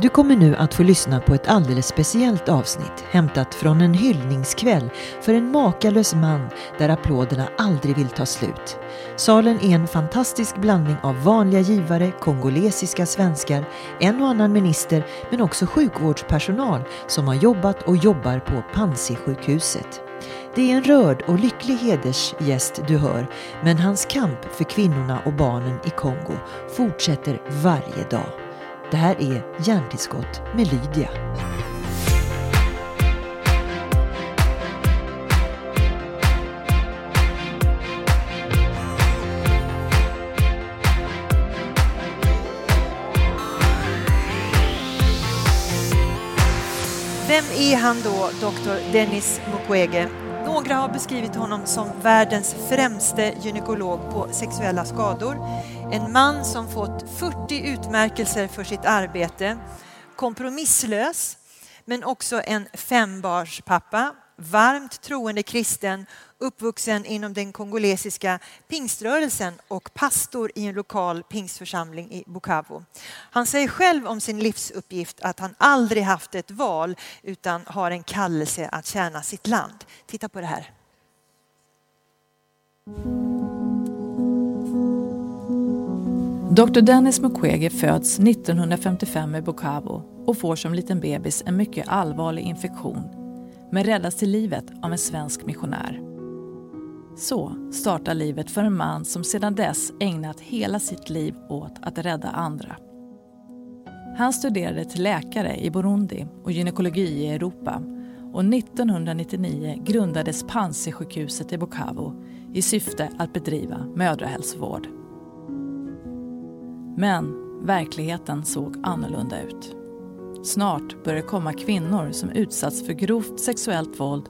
Du kommer nu att få lyssna på ett alldeles speciellt avsnitt hämtat från en hyllningskväll för en makalös man där applåderna aldrig vill ta slut. Salen är en fantastisk blandning av vanliga givare, kongolesiska svenskar, en och annan minister men också sjukvårdspersonal som har jobbat och jobbar på Panzisjukhuset. Det är en rörd och lycklig hedersgäst du hör, men hans kamp för kvinnorna och barnen i Kongo fortsätter varje dag. Det här är Hjärntillskott med Lydia. Vem är han då, doktor Dennis Mukwege? Några har beskrivit honom som världens främste gynekolog på sexuella skador. En man som fått 40 utmärkelser för sitt arbete. Kompromisslös, men också en fembarnspappa. Varmt troende kristen, uppvuxen inom den kongolesiska pingströrelsen och pastor i en lokal pingstförsamling i Bukavu. Han säger själv om sin livsuppgift att han aldrig haft ett val utan har en kallelse att tjäna sitt land. Titta på det här. Dr Dennis Mukwege föds 1955 i Bukavu och får som liten bebis en mycket allvarlig infektion men räddas till livet av en svensk missionär. Så startar livet för en man som sedan dess ägnat hela sitt liv åt att rädda andra. Han studerade till läkare i Burundi och gynekologi i Europa och 1999 grundades Panzisjukhuset i Bukavu i syfte att bedriva mödrahälsovård. Men verkligheten såg annorlunda ut. Snart började det komma kvinnor som utsatts för grovt sexuellt våld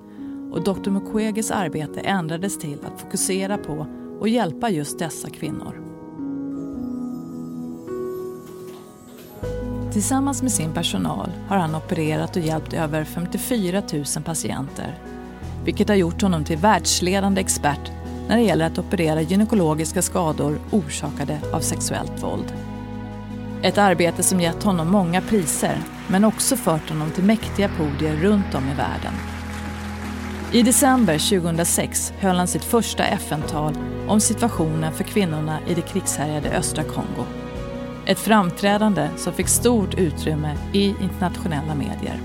och Dr Mukweges arbete ändrades till att fokusera på och hjälpa just dessa kvinnor. Tillsammans med sin personal har han opererat och hjälpt över 54 000 patienter vilket har gjort honom till världsledande expert när det gäller att operera gynekologiska skador orsakade av sexuellt våld. Ett arbete som gett honom många priser men också fört honom till mäktiga podier runt om i världen. I december 2006 höll han sitt första FN-tal om situationen för kvinnorna i det krigshärjade östra Kongo. Ett framträdande som fick stort utrymme i internationella medier.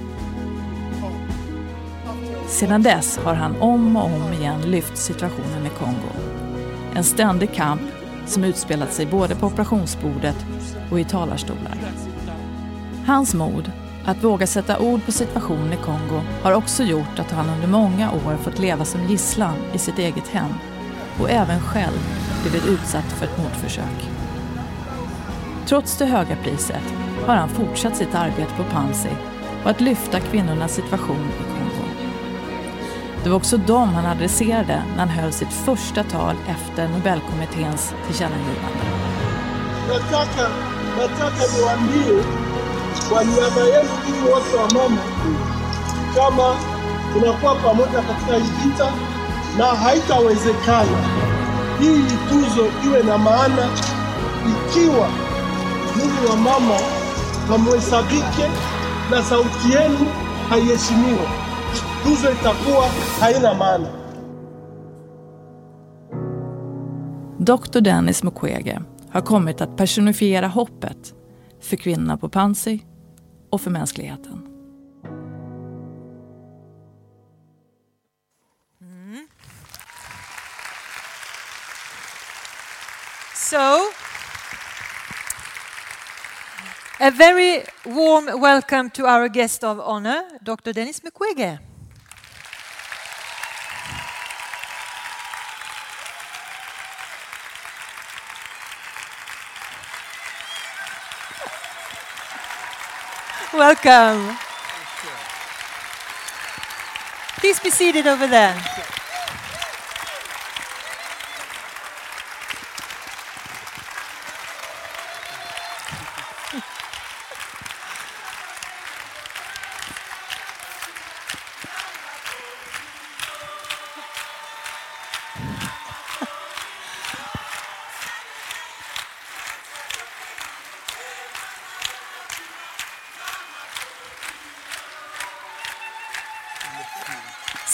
Sedan dess har han om och om igen lyft situationen i Kongo. En ständig kamp som utspelat sig både på operationsbordet och i talarstolar. Hans mod att våga sätta ord på situationen i Kongo har också gjort att han under många år fått leva som gisslan i sitt eget hem och även själv blivit utsatt för ett mordförsök. Trots det höga priset har han fortsatt sitt arbete på Panzi och att lyfta kvinnornas situation i Kongo. Det var också dem han adresserade när han höll sitt första tal efter Nobelkommitténs tillkännagivande. Nataka, nataka niwaambie kwa niaba yenu ninyi wote wa mama kama tunakuwa pamoja katika hii vita na haitawezekana hii tuzo iwe na maana ikiwa ninyi wa mama hamuhesabike na sauti yenu haiheshimiwa. Tuzo itakuwa haina maana. Dr Dennis Mukwege har kommit att personifiera hoppet för kvinnorna på Panzi och för mänskligheten. Mm. So, a very warm welcome to our guest of honor, Dr. Dennis Mukwege. Welcome. Please be seated over there.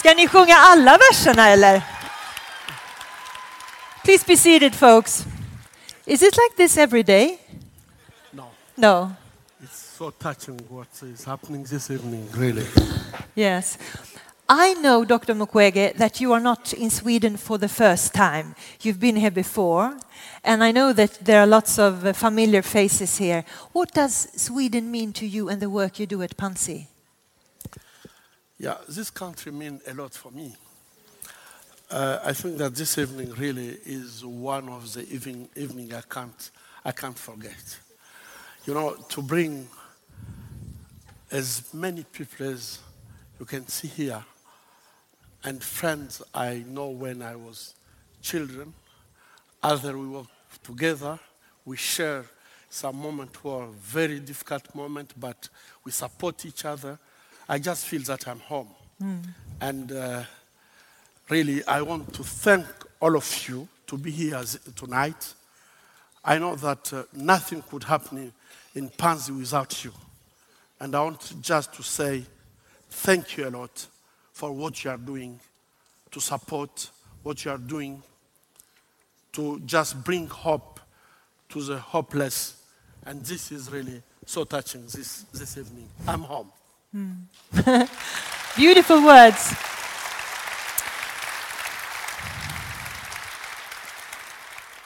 Ska ni sjunga alla verserna eller? Please be seated folks. Is it like this every day? No, No. it's so touching what is happening this evening, really. Yes. I know, Dr. Mukwege, that you are not in Sweden for the first time. You've been here before, and I know that there are lots of familiar faces here. What does Sweden mean to you and the work you do at Panzi? Yeah, this country means a lot for me. Uh, I think that this evening really is one of the evening, evening I, can't, I can't forget. You know, to bring as many people as you can see here, and friends I know when I was children, other we work together, we share some moment were very difficult moment, but we support each other. I just feel that I'm home. And uh, really, I want to thank all of you to be here tonight. I know that uh, nothing could happen in, in Panzi without you. And I want just to say thank you a lot for what you are doing to support what you are doing to just bring hope to the hopeless. And this is really so touching this, this evening. I'm home. Beautiful words.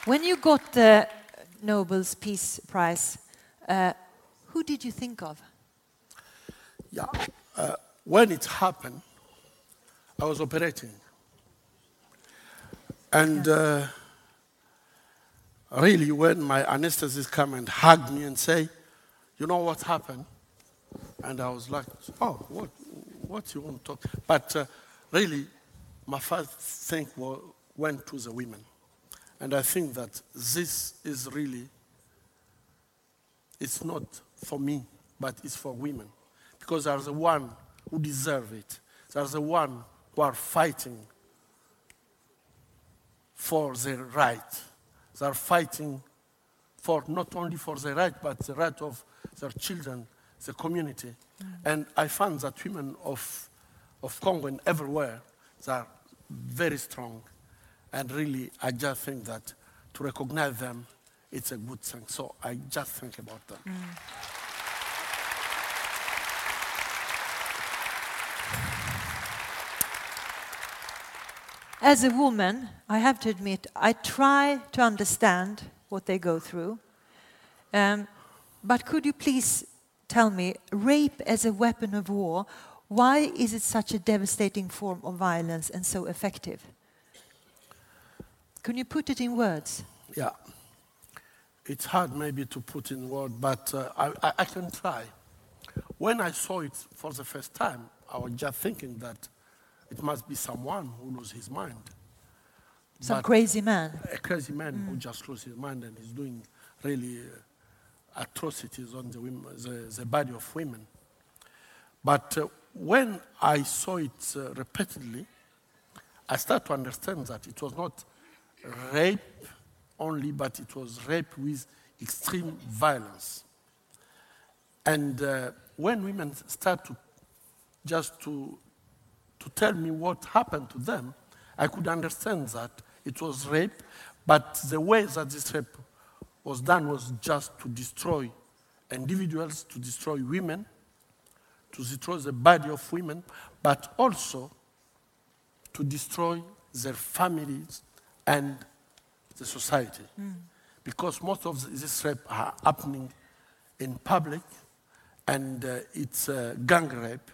When you got the Nobel's Peace Prize, uh, who did you think of? Yeah. Uh, when it happened, I was operating. And uh, really, when my anesthetist come and hugged me and say, you know what happened? And I was like, oh, what, what you want to talk? But uh, really, my first thing wa- went to the women. And I think that this is really, it's not for me, but it's for women. Because they're the one who deserve it. They're the one who are fighting for their right. They're fighting for not only for their right, but the right of their children, the community. And I found that women of, of Congo and everywhere, they are very strong. And really, I just think that to recognize them, it's a good thing. So I just think about them. As a woman, I have to admit, I try to understand what they go through. Um, but could you please tell me, rape as a weapon of war, why is it such a devastating form of violence and so effective? Can you put it in words? Yeah. It's hard maybe to put in words, but uh, I, I, can try. When I saw it for the first time, I was just thinking that it must be someone who loses his mind. Some But- crazy man. A crazy man who just lost his mind and is doing really uh, atrocities on the, women, the, the body of women. But uh, when I saw it uh, repeatedly, I started to understand that it was not rape only, but it was rape with extreme violence. And uh, when women start to just to, to tell me what happened to them, I could understand that it was rape, but the way that this rape was done was just to destroy individuals, to destroy women, to destroy the body of women, but also to destroy their families and the society. Because most of this rape are happening in public and uh, it's uh, gang rape.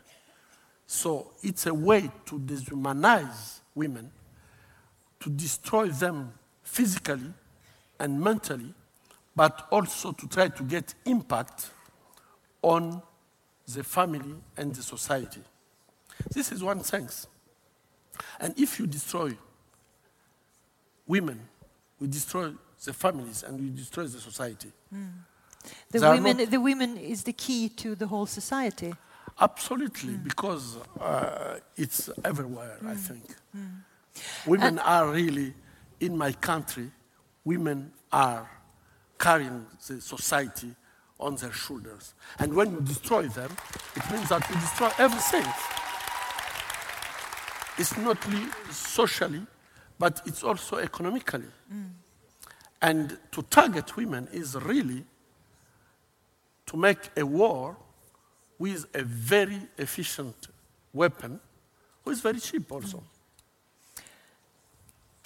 So it's a way to dehumanize women, to destroy them physically and mentally, but also to try to get impact on the family and the society. This is one sense. And if you destroy women, we destroy the families and we destroy the society. The They women, not- the women is the key to the whole society. Absolutely, mm. because uh, it's everywhere, I mm. think. Mm. Women are really, in my country, women are carrying the society on their shoulders. And when you destroy them, it means that you destroy everything. it's not only socially, but it's also economically. Mm. And to target women is really to make a war with a very efficient weapon, who is very cheap also.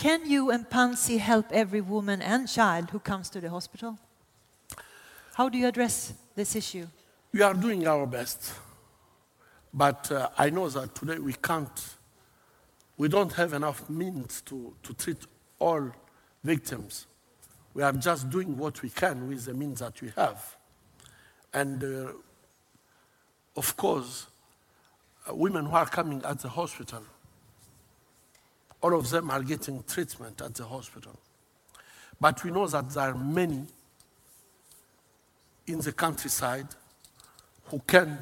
Can you and Panzi help every woman and child who comes to the hospital? How do you address this issue? We are doing our best, but uh, I know that today we can't, we don't have enough means to, to treat all victims. We are just doing what we can with the means that we have. And uh, of course, uh, women who are coming at the hospital, all of them are getting treatment at the hospital. But we know that there are many in the countryside who can't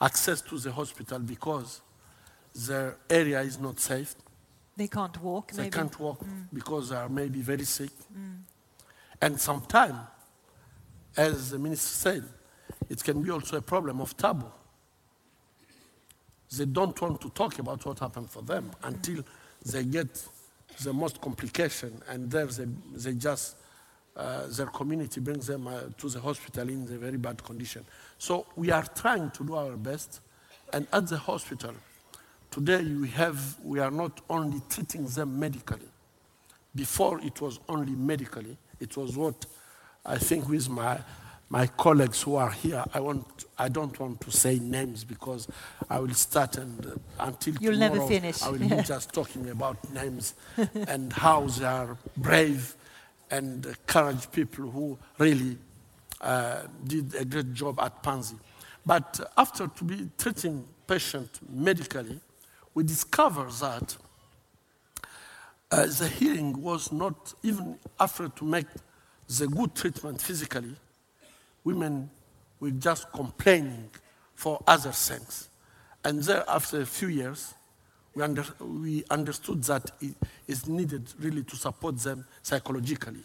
access to the hospital because their area is not safe. They can't walk, They maybe. can't walk mm. because they are maybe very sick. Mm. And sometimes, as the minister said, it can be also a problem of taboo. They don't want to talk about what happened for them mm. until they get the most complication, and there they, they just uh, their community brings them uh, to the hospital in a very bad condition. So we are trying to do our best, and at the hospital today we have we are not only treating them medically. Before it was only medically. It was what I think with my my colleagues who are here. I want I don't want to say names because I will start and uh, until You'll never tomorrow, finish. I will be just talking about names and how they are brave and courage people who really uh, did a great job at Panzi. But after to be treating patient medically, we discover that uh, the healing was not even after to make the good treatment physically, women were just complaining for other things. And there, after a few years, we, under, we understood that it is needed really to support them psychologically.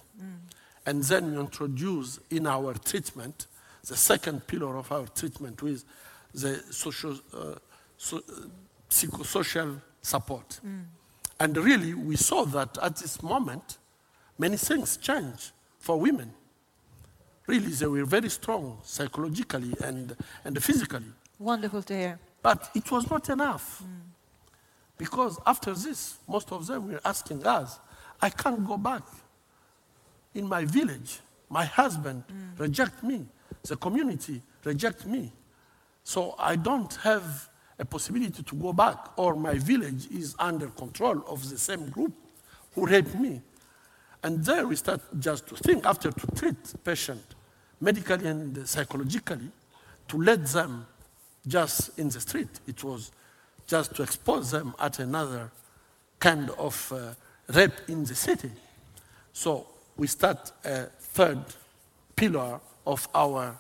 And then we introduce in our treatment the second pillar of our treatment with the social, uh, so, uh, psychosocial support. And really, we saw that at this moment, many things change for women. Really, they were very strong psychologically and, and physically. Wonderful to hear. But it was not enough. Because after this, most of them were asking us, I can't go back. In my village, my husband reject me. The community reject me. So I don't have a possibility to go back, or my village is under control of the same group who raped me. And there we start just to think, after to treat patient medically and psychologically, to let them just in the street. It was just to expose them at another kind of uh, rape in the city. So we start a third pillar of our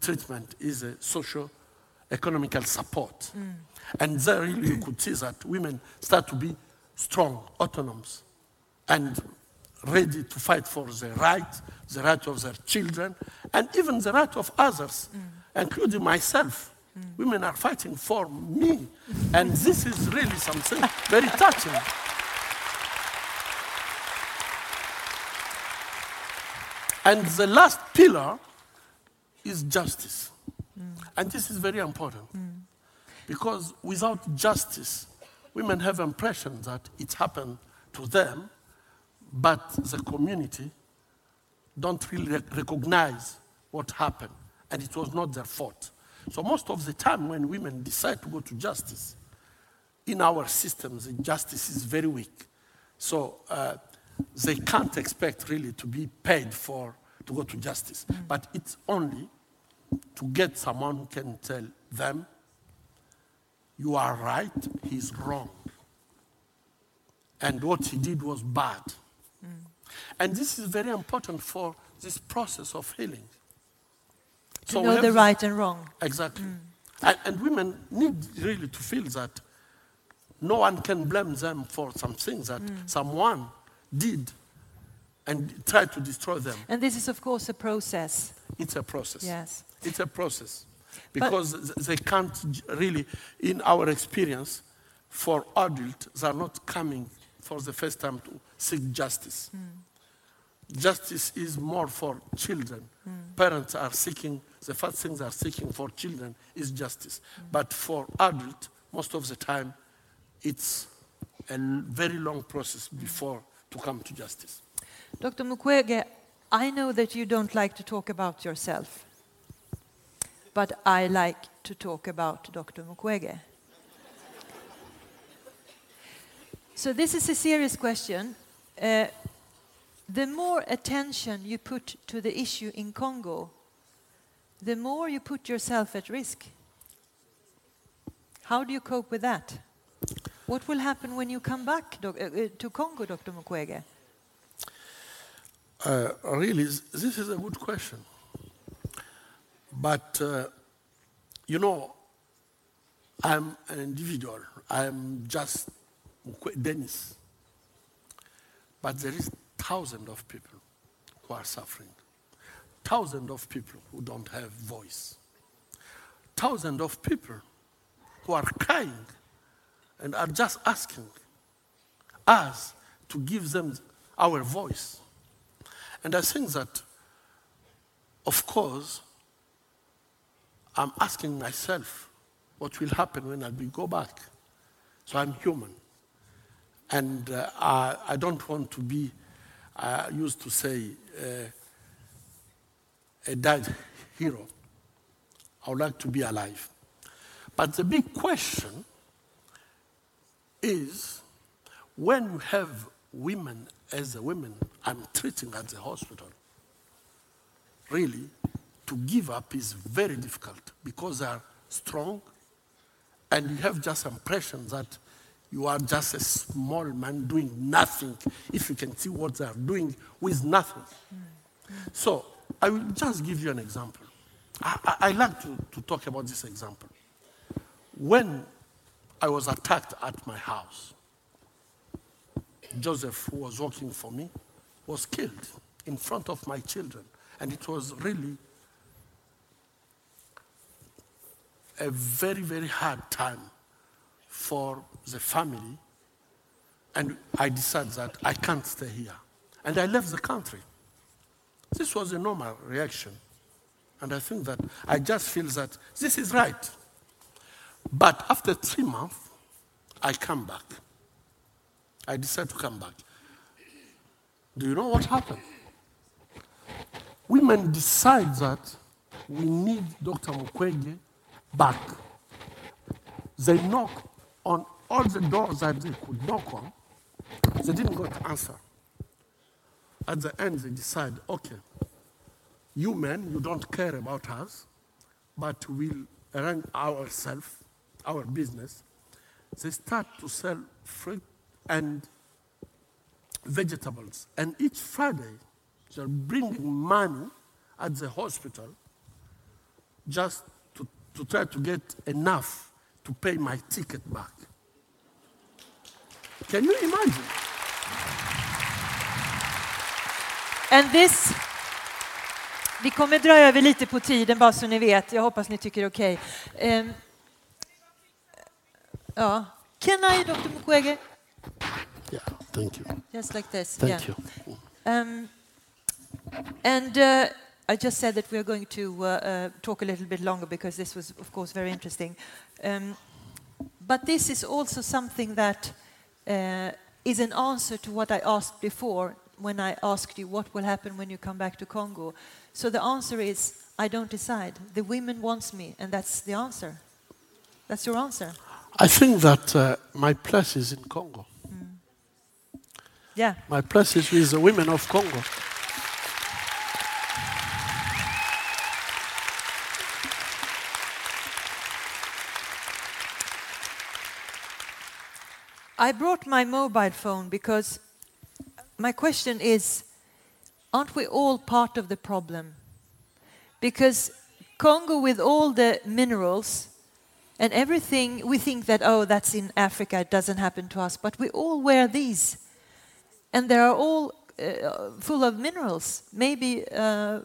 treatment is a social economical support. And there really you could see that women start to be strong, autonomous, and ready to fight for the right, the right of their children, and even the right of others, including myself. Women are fighting for me. And this is really something very touching. And the last pillar is justice. And this is very important. Because without justice, women have impression that it happened to them, but the community don't really recognize what happened, and it was not their fault. So most of the time when women decide to go to justice, in our systems, justice is very weak. So uh, they can't expect really to be paid for to go to justice. But it's only to get someone who can tell them, you are right, he's wrong. And what he did was bad. Mm. And this is very important for this process of healing. To we know the right and wrong. Exactly. Mm. And, and women need really to feel that no one can blame them for some things that mm. someone did and tried to destroy them. And this is, of course, a process. It's a process. Yes. It's a process. Because th- they can't really, in our experience, for adults, they are not coming for the first time to seek justice. Justice is more for children. Parents are seeking, the first thing they are seeking for children is justice. But for adults, most of the time, it's a very long process before to come to justice. Dr. Mukwege, I know that you don't like to talk about yourself, but I like to talk about Dr. Mukwege. So, this is a serious question. Uh, the more attention you put to the issue in Congo, the more you put yourself at risk. How do you cope with that? What will happen when you come back doc- uh, uh, to Congo, Dr. Mukwege? Uh, really, this is a good question. But, uh, you know, I'm an individual. I'm just Denis. But there is thousands of people who are suffering. Thousands of people who don't have voice. Thousands of people who are crying and are just asking us to give them our voice. And I think that, of course, I'm asking myself what will happen when I go back. So I'm human. And uh, I, I don't want to be, I used to say, uh, a dead hero. I would like to be alive. But the big question is when you have women as the women I'm treating at the hospital, really, to give up is very difficult because they are strong and you have just impression that you are just a small man doing nothing if you can see what they are doing with nothing. So I will just give you an example. I, I, I like to, to talk about this example. When I was attacked at my house, Joseph, who was working for me, was killed in front of my children. And it was really a very, very hard time for the family. And I decided that I can't stay here. And I left the country. This was a normal reaction. And I think that I just feel that this is right. But after three months, I come back. I decided to come back. Do you know what happened? Women decide that we need Dr. Mukwege back. They knock on all the doors that they could knock on. They didn't get answer. At the end, they decide, okay, you men, you don't care about us, but we'll run ourselves, our business. They start to sell fruit and vegetables. And each Friday, they're bringing money at the hospital just to, to try to get enough to pay my ticket back. Can you imagine? And this... Vi kommer dra över lite på tiden bara så ni vet. Jag hoppas ni tycker det är okej. Ehm, ja. Can I, Dr. Mukwege? Yeah, thank you. Just like this. Thank yeah. you. Um, and uh, I just said that we are going to uh, uh, talk a little bit longer because this was, of course, very interesting. Um, but this is also something that uh, is an answer to what I asked before when I asked you what will happen when you come back to Congo. So the answer is I don't decide. The women wants me, and that's the answer. That's your answer. I think that uh, my place is in Congo. Yeah. My place is with the women of Congo. I brought my mobile phone because my question is aren't we all part of the problem? Because Congo, with all the minerals and everything, we think that, oh, that's in Africa, it doesn't happen to us, but we all wear these. And they are all uh, full of minerals, maybe uh,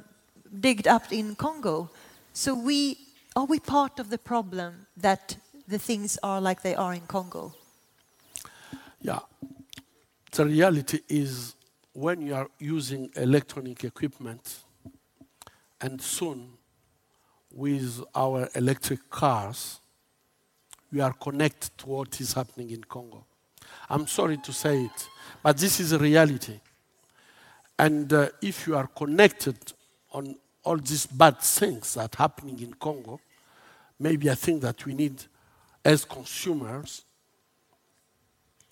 digged up in Congo. So, we, are we part of the problem that the things are like they are in Congo? Yeah. The reality is when you are using electronic equipment, and soon with our electric cars, we are connected to what is happening in Congo. I'm sorry to say it, but this is a reality. And uh, if you are connected on all these bad things that are happening in Congo, maybe I think that we need, as consumers,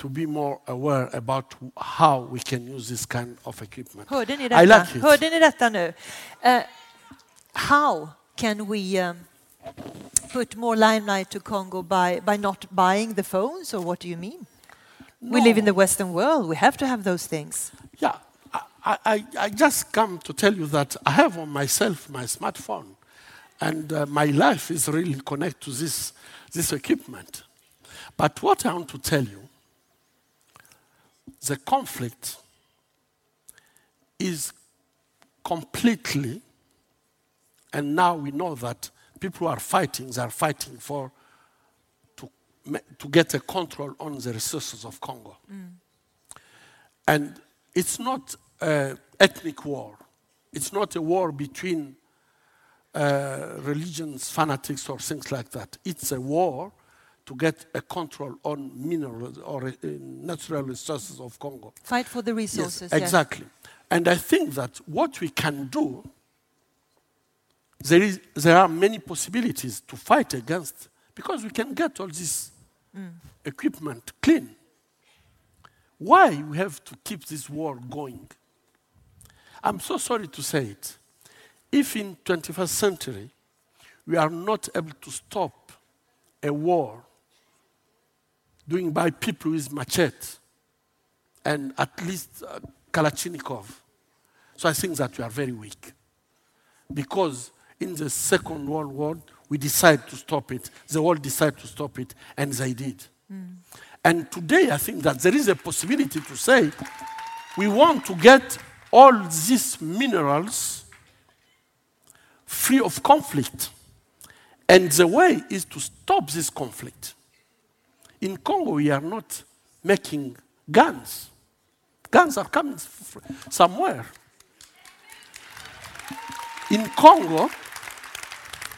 to be more aware about how we can use this kind of equipment. Hörde ni I detta? like it. Hörde ni detta nu? Eh, how can we um, put more limelight to Congo by, by not buying the phones, or what do you mean? We live in the Western world. We have to have those things. Yeah, I, I, I just come to tell you that I have on myself my smartphone, and uh, my life is really connected to this, this equipment. But what I want to tell you, the conflict is completely, and now we know that people who are fighting, they are fighting for to, to get a control on the resources of Congo. And it's not an ethnic war. It's not a war between uh, religions, fanatics, or things like that. It's a war to get a control on minerals or uh, natural resources of Congo. Fight for the resources. Yes, exactly. And I think that what we can do, there, is, there are many possibilities to fight against because we can get all this equipment clean. Why we have to keep this war going? I'm so sorry to say it. If in 21st century we are not able to stop a war doing by people with machete and at least uh, Kalashnikov. So I think that we are very weak. Because in the Second World War, we decided to stop it. The world decided to stop it, and they did. And today, I think that there is a possibility to say we want to get all these minerals free of conflict. And the way is to stop this conflict. In Congo, we are not making guns. Guns are coming somewhere. In Congo,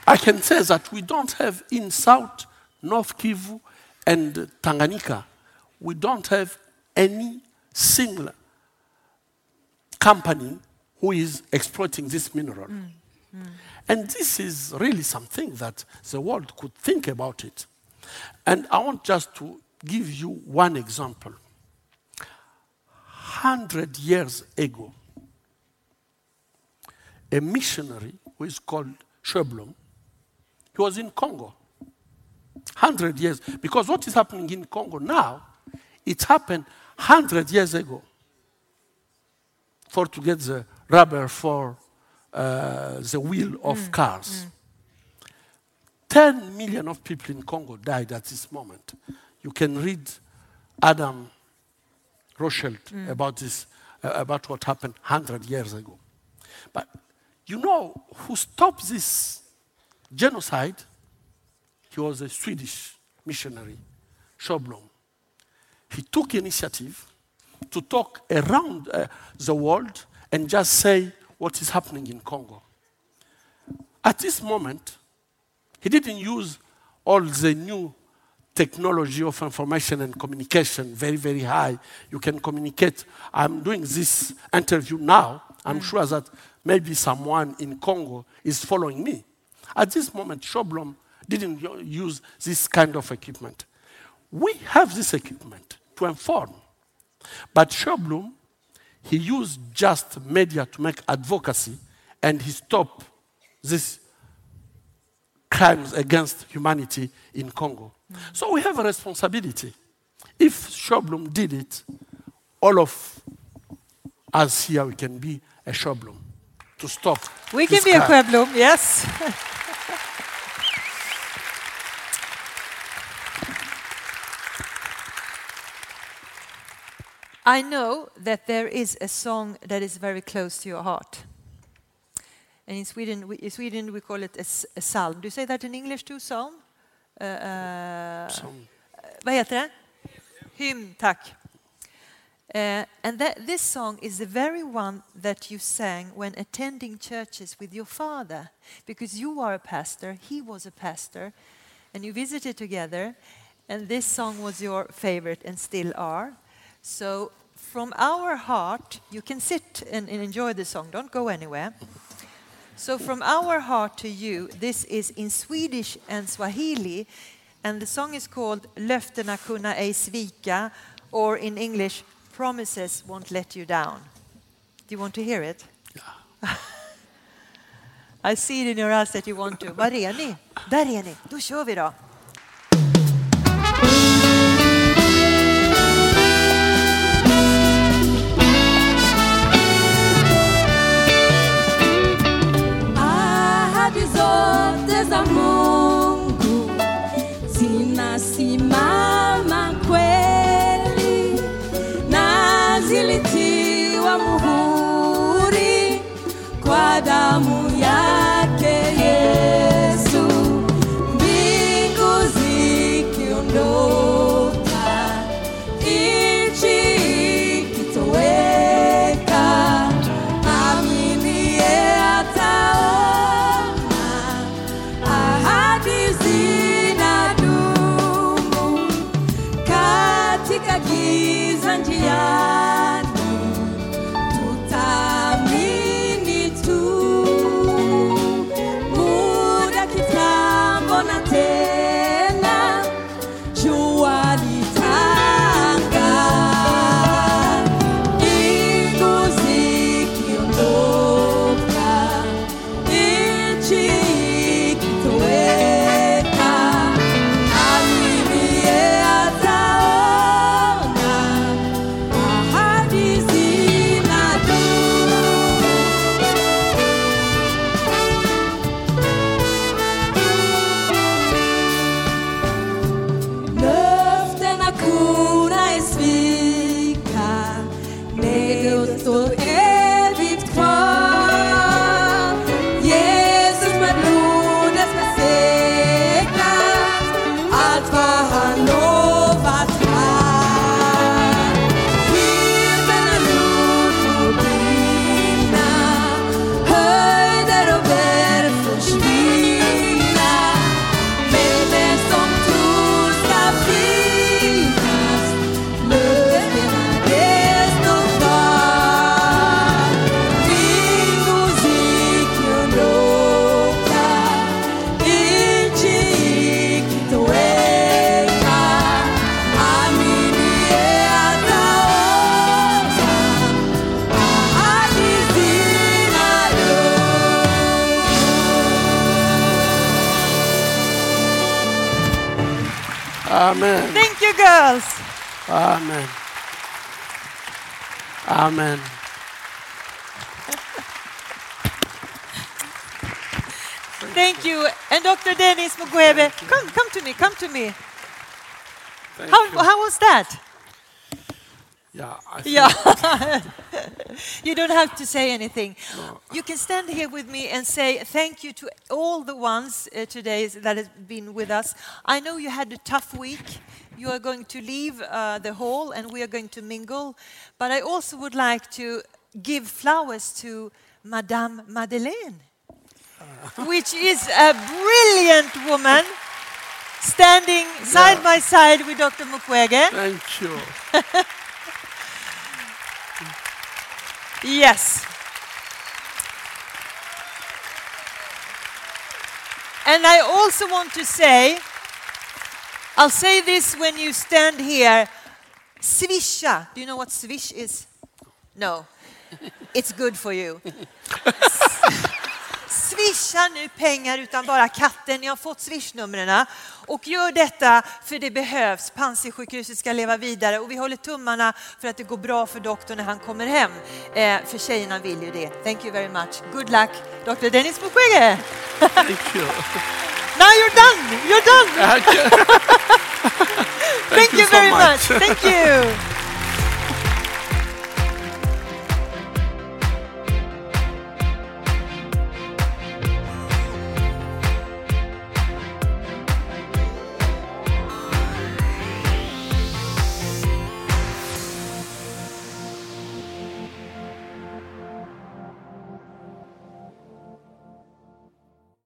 I can say that we don't have in South, North Kivu, and Tanganyika, we don't have any single company who is exploiting this mineral. Mm, mm. And this is really something that the world could think about it. And I want just to give you one example. Hundred years ago, a missionary who is called Sjöblom, he was in Congo. Hundred years, because what is happening in Congo now, it happened hundred years ago. For to get the rubber for uh, the wheel of cars. 10 million of people in Congo died at this moment. You can read Adam Hochschild about this, uh, about what happened 100 years ago. But you know who stopped this genocide? He was a Swedish missionary, Sjöblom. He took initiative to talk around uh, the world and just say what is happening in Congo. At this moment, he didn't use all the new technology of information and communication very, very high. You can communicate. I'm doing this interview now. I'm mm. sure that maybe someone in Congo is following me. At this moment, Sjöblom didn't use this kind of equipment. We have this equipment to inform. But Sjöblom, he used just media to make advocacy and he stopped these crimes against humanity in Congo. So we have a responsibility. If Sjöblom did it, all of us here, we can be a Sjöblom to stop. We can this be a crime. Sjöblom, yes. I know that there is a song that is very close to your heart. And in Sweden, we, in Sweden we call it a psalm. Do you say that in English too, psalm? Uh, uh, Som- vad heter det? Hymn, tack. Uh, and that, this song is the very one that you sang when attending churches with your father, because you are a pastor, he was a pastor, and you visited together, and this song was your favorite and still are. So, from our heart, you can sit and, and enjoy the song, don't go anywhere. So, from our heart to you, this is in Swedish and Swahili, and the song is called Löftena kunna ej svika, or in English, Promises won't let you down. Do you want to hear it? Yeah. I see it in your eyes that you want to. Var är ni? Där är ni. Då kör vi då. Det Amen. Amen. Thank you. And Dr. Denis Mukwege, come, come to me, come to me. Thank How, you. how was that? yeah, I Yeah. you don't have to say anything. You can stand here with me and say thank you to all the ones uh, today that have been with us. I know you had a tough week. You are going to leave uh, the hall and we are going to mingle. But I also would like to give flowers to Madame Madeleine, which is a brilliant woman standing side by side with Dr. Mukwege. Thank you. Yes. And I also want to say, I'll say this when you stand here. Swisha. Do you know what swish is? No. It's good for you. Swisha nu pengar utan bara katten. Ni har fått swishnumren. Och gör detta för det behövs. Panzisjukhuset ska leva vidare och vi håller tummarna för att det går bra för doktorn när han kommer hem. Eh, för tjejerna vill ju det. Thank you very much. Good luck, Dr. Dennis Mukwege. Now you're done. You're done. Thank Thank, you you so very much. much. Thank you.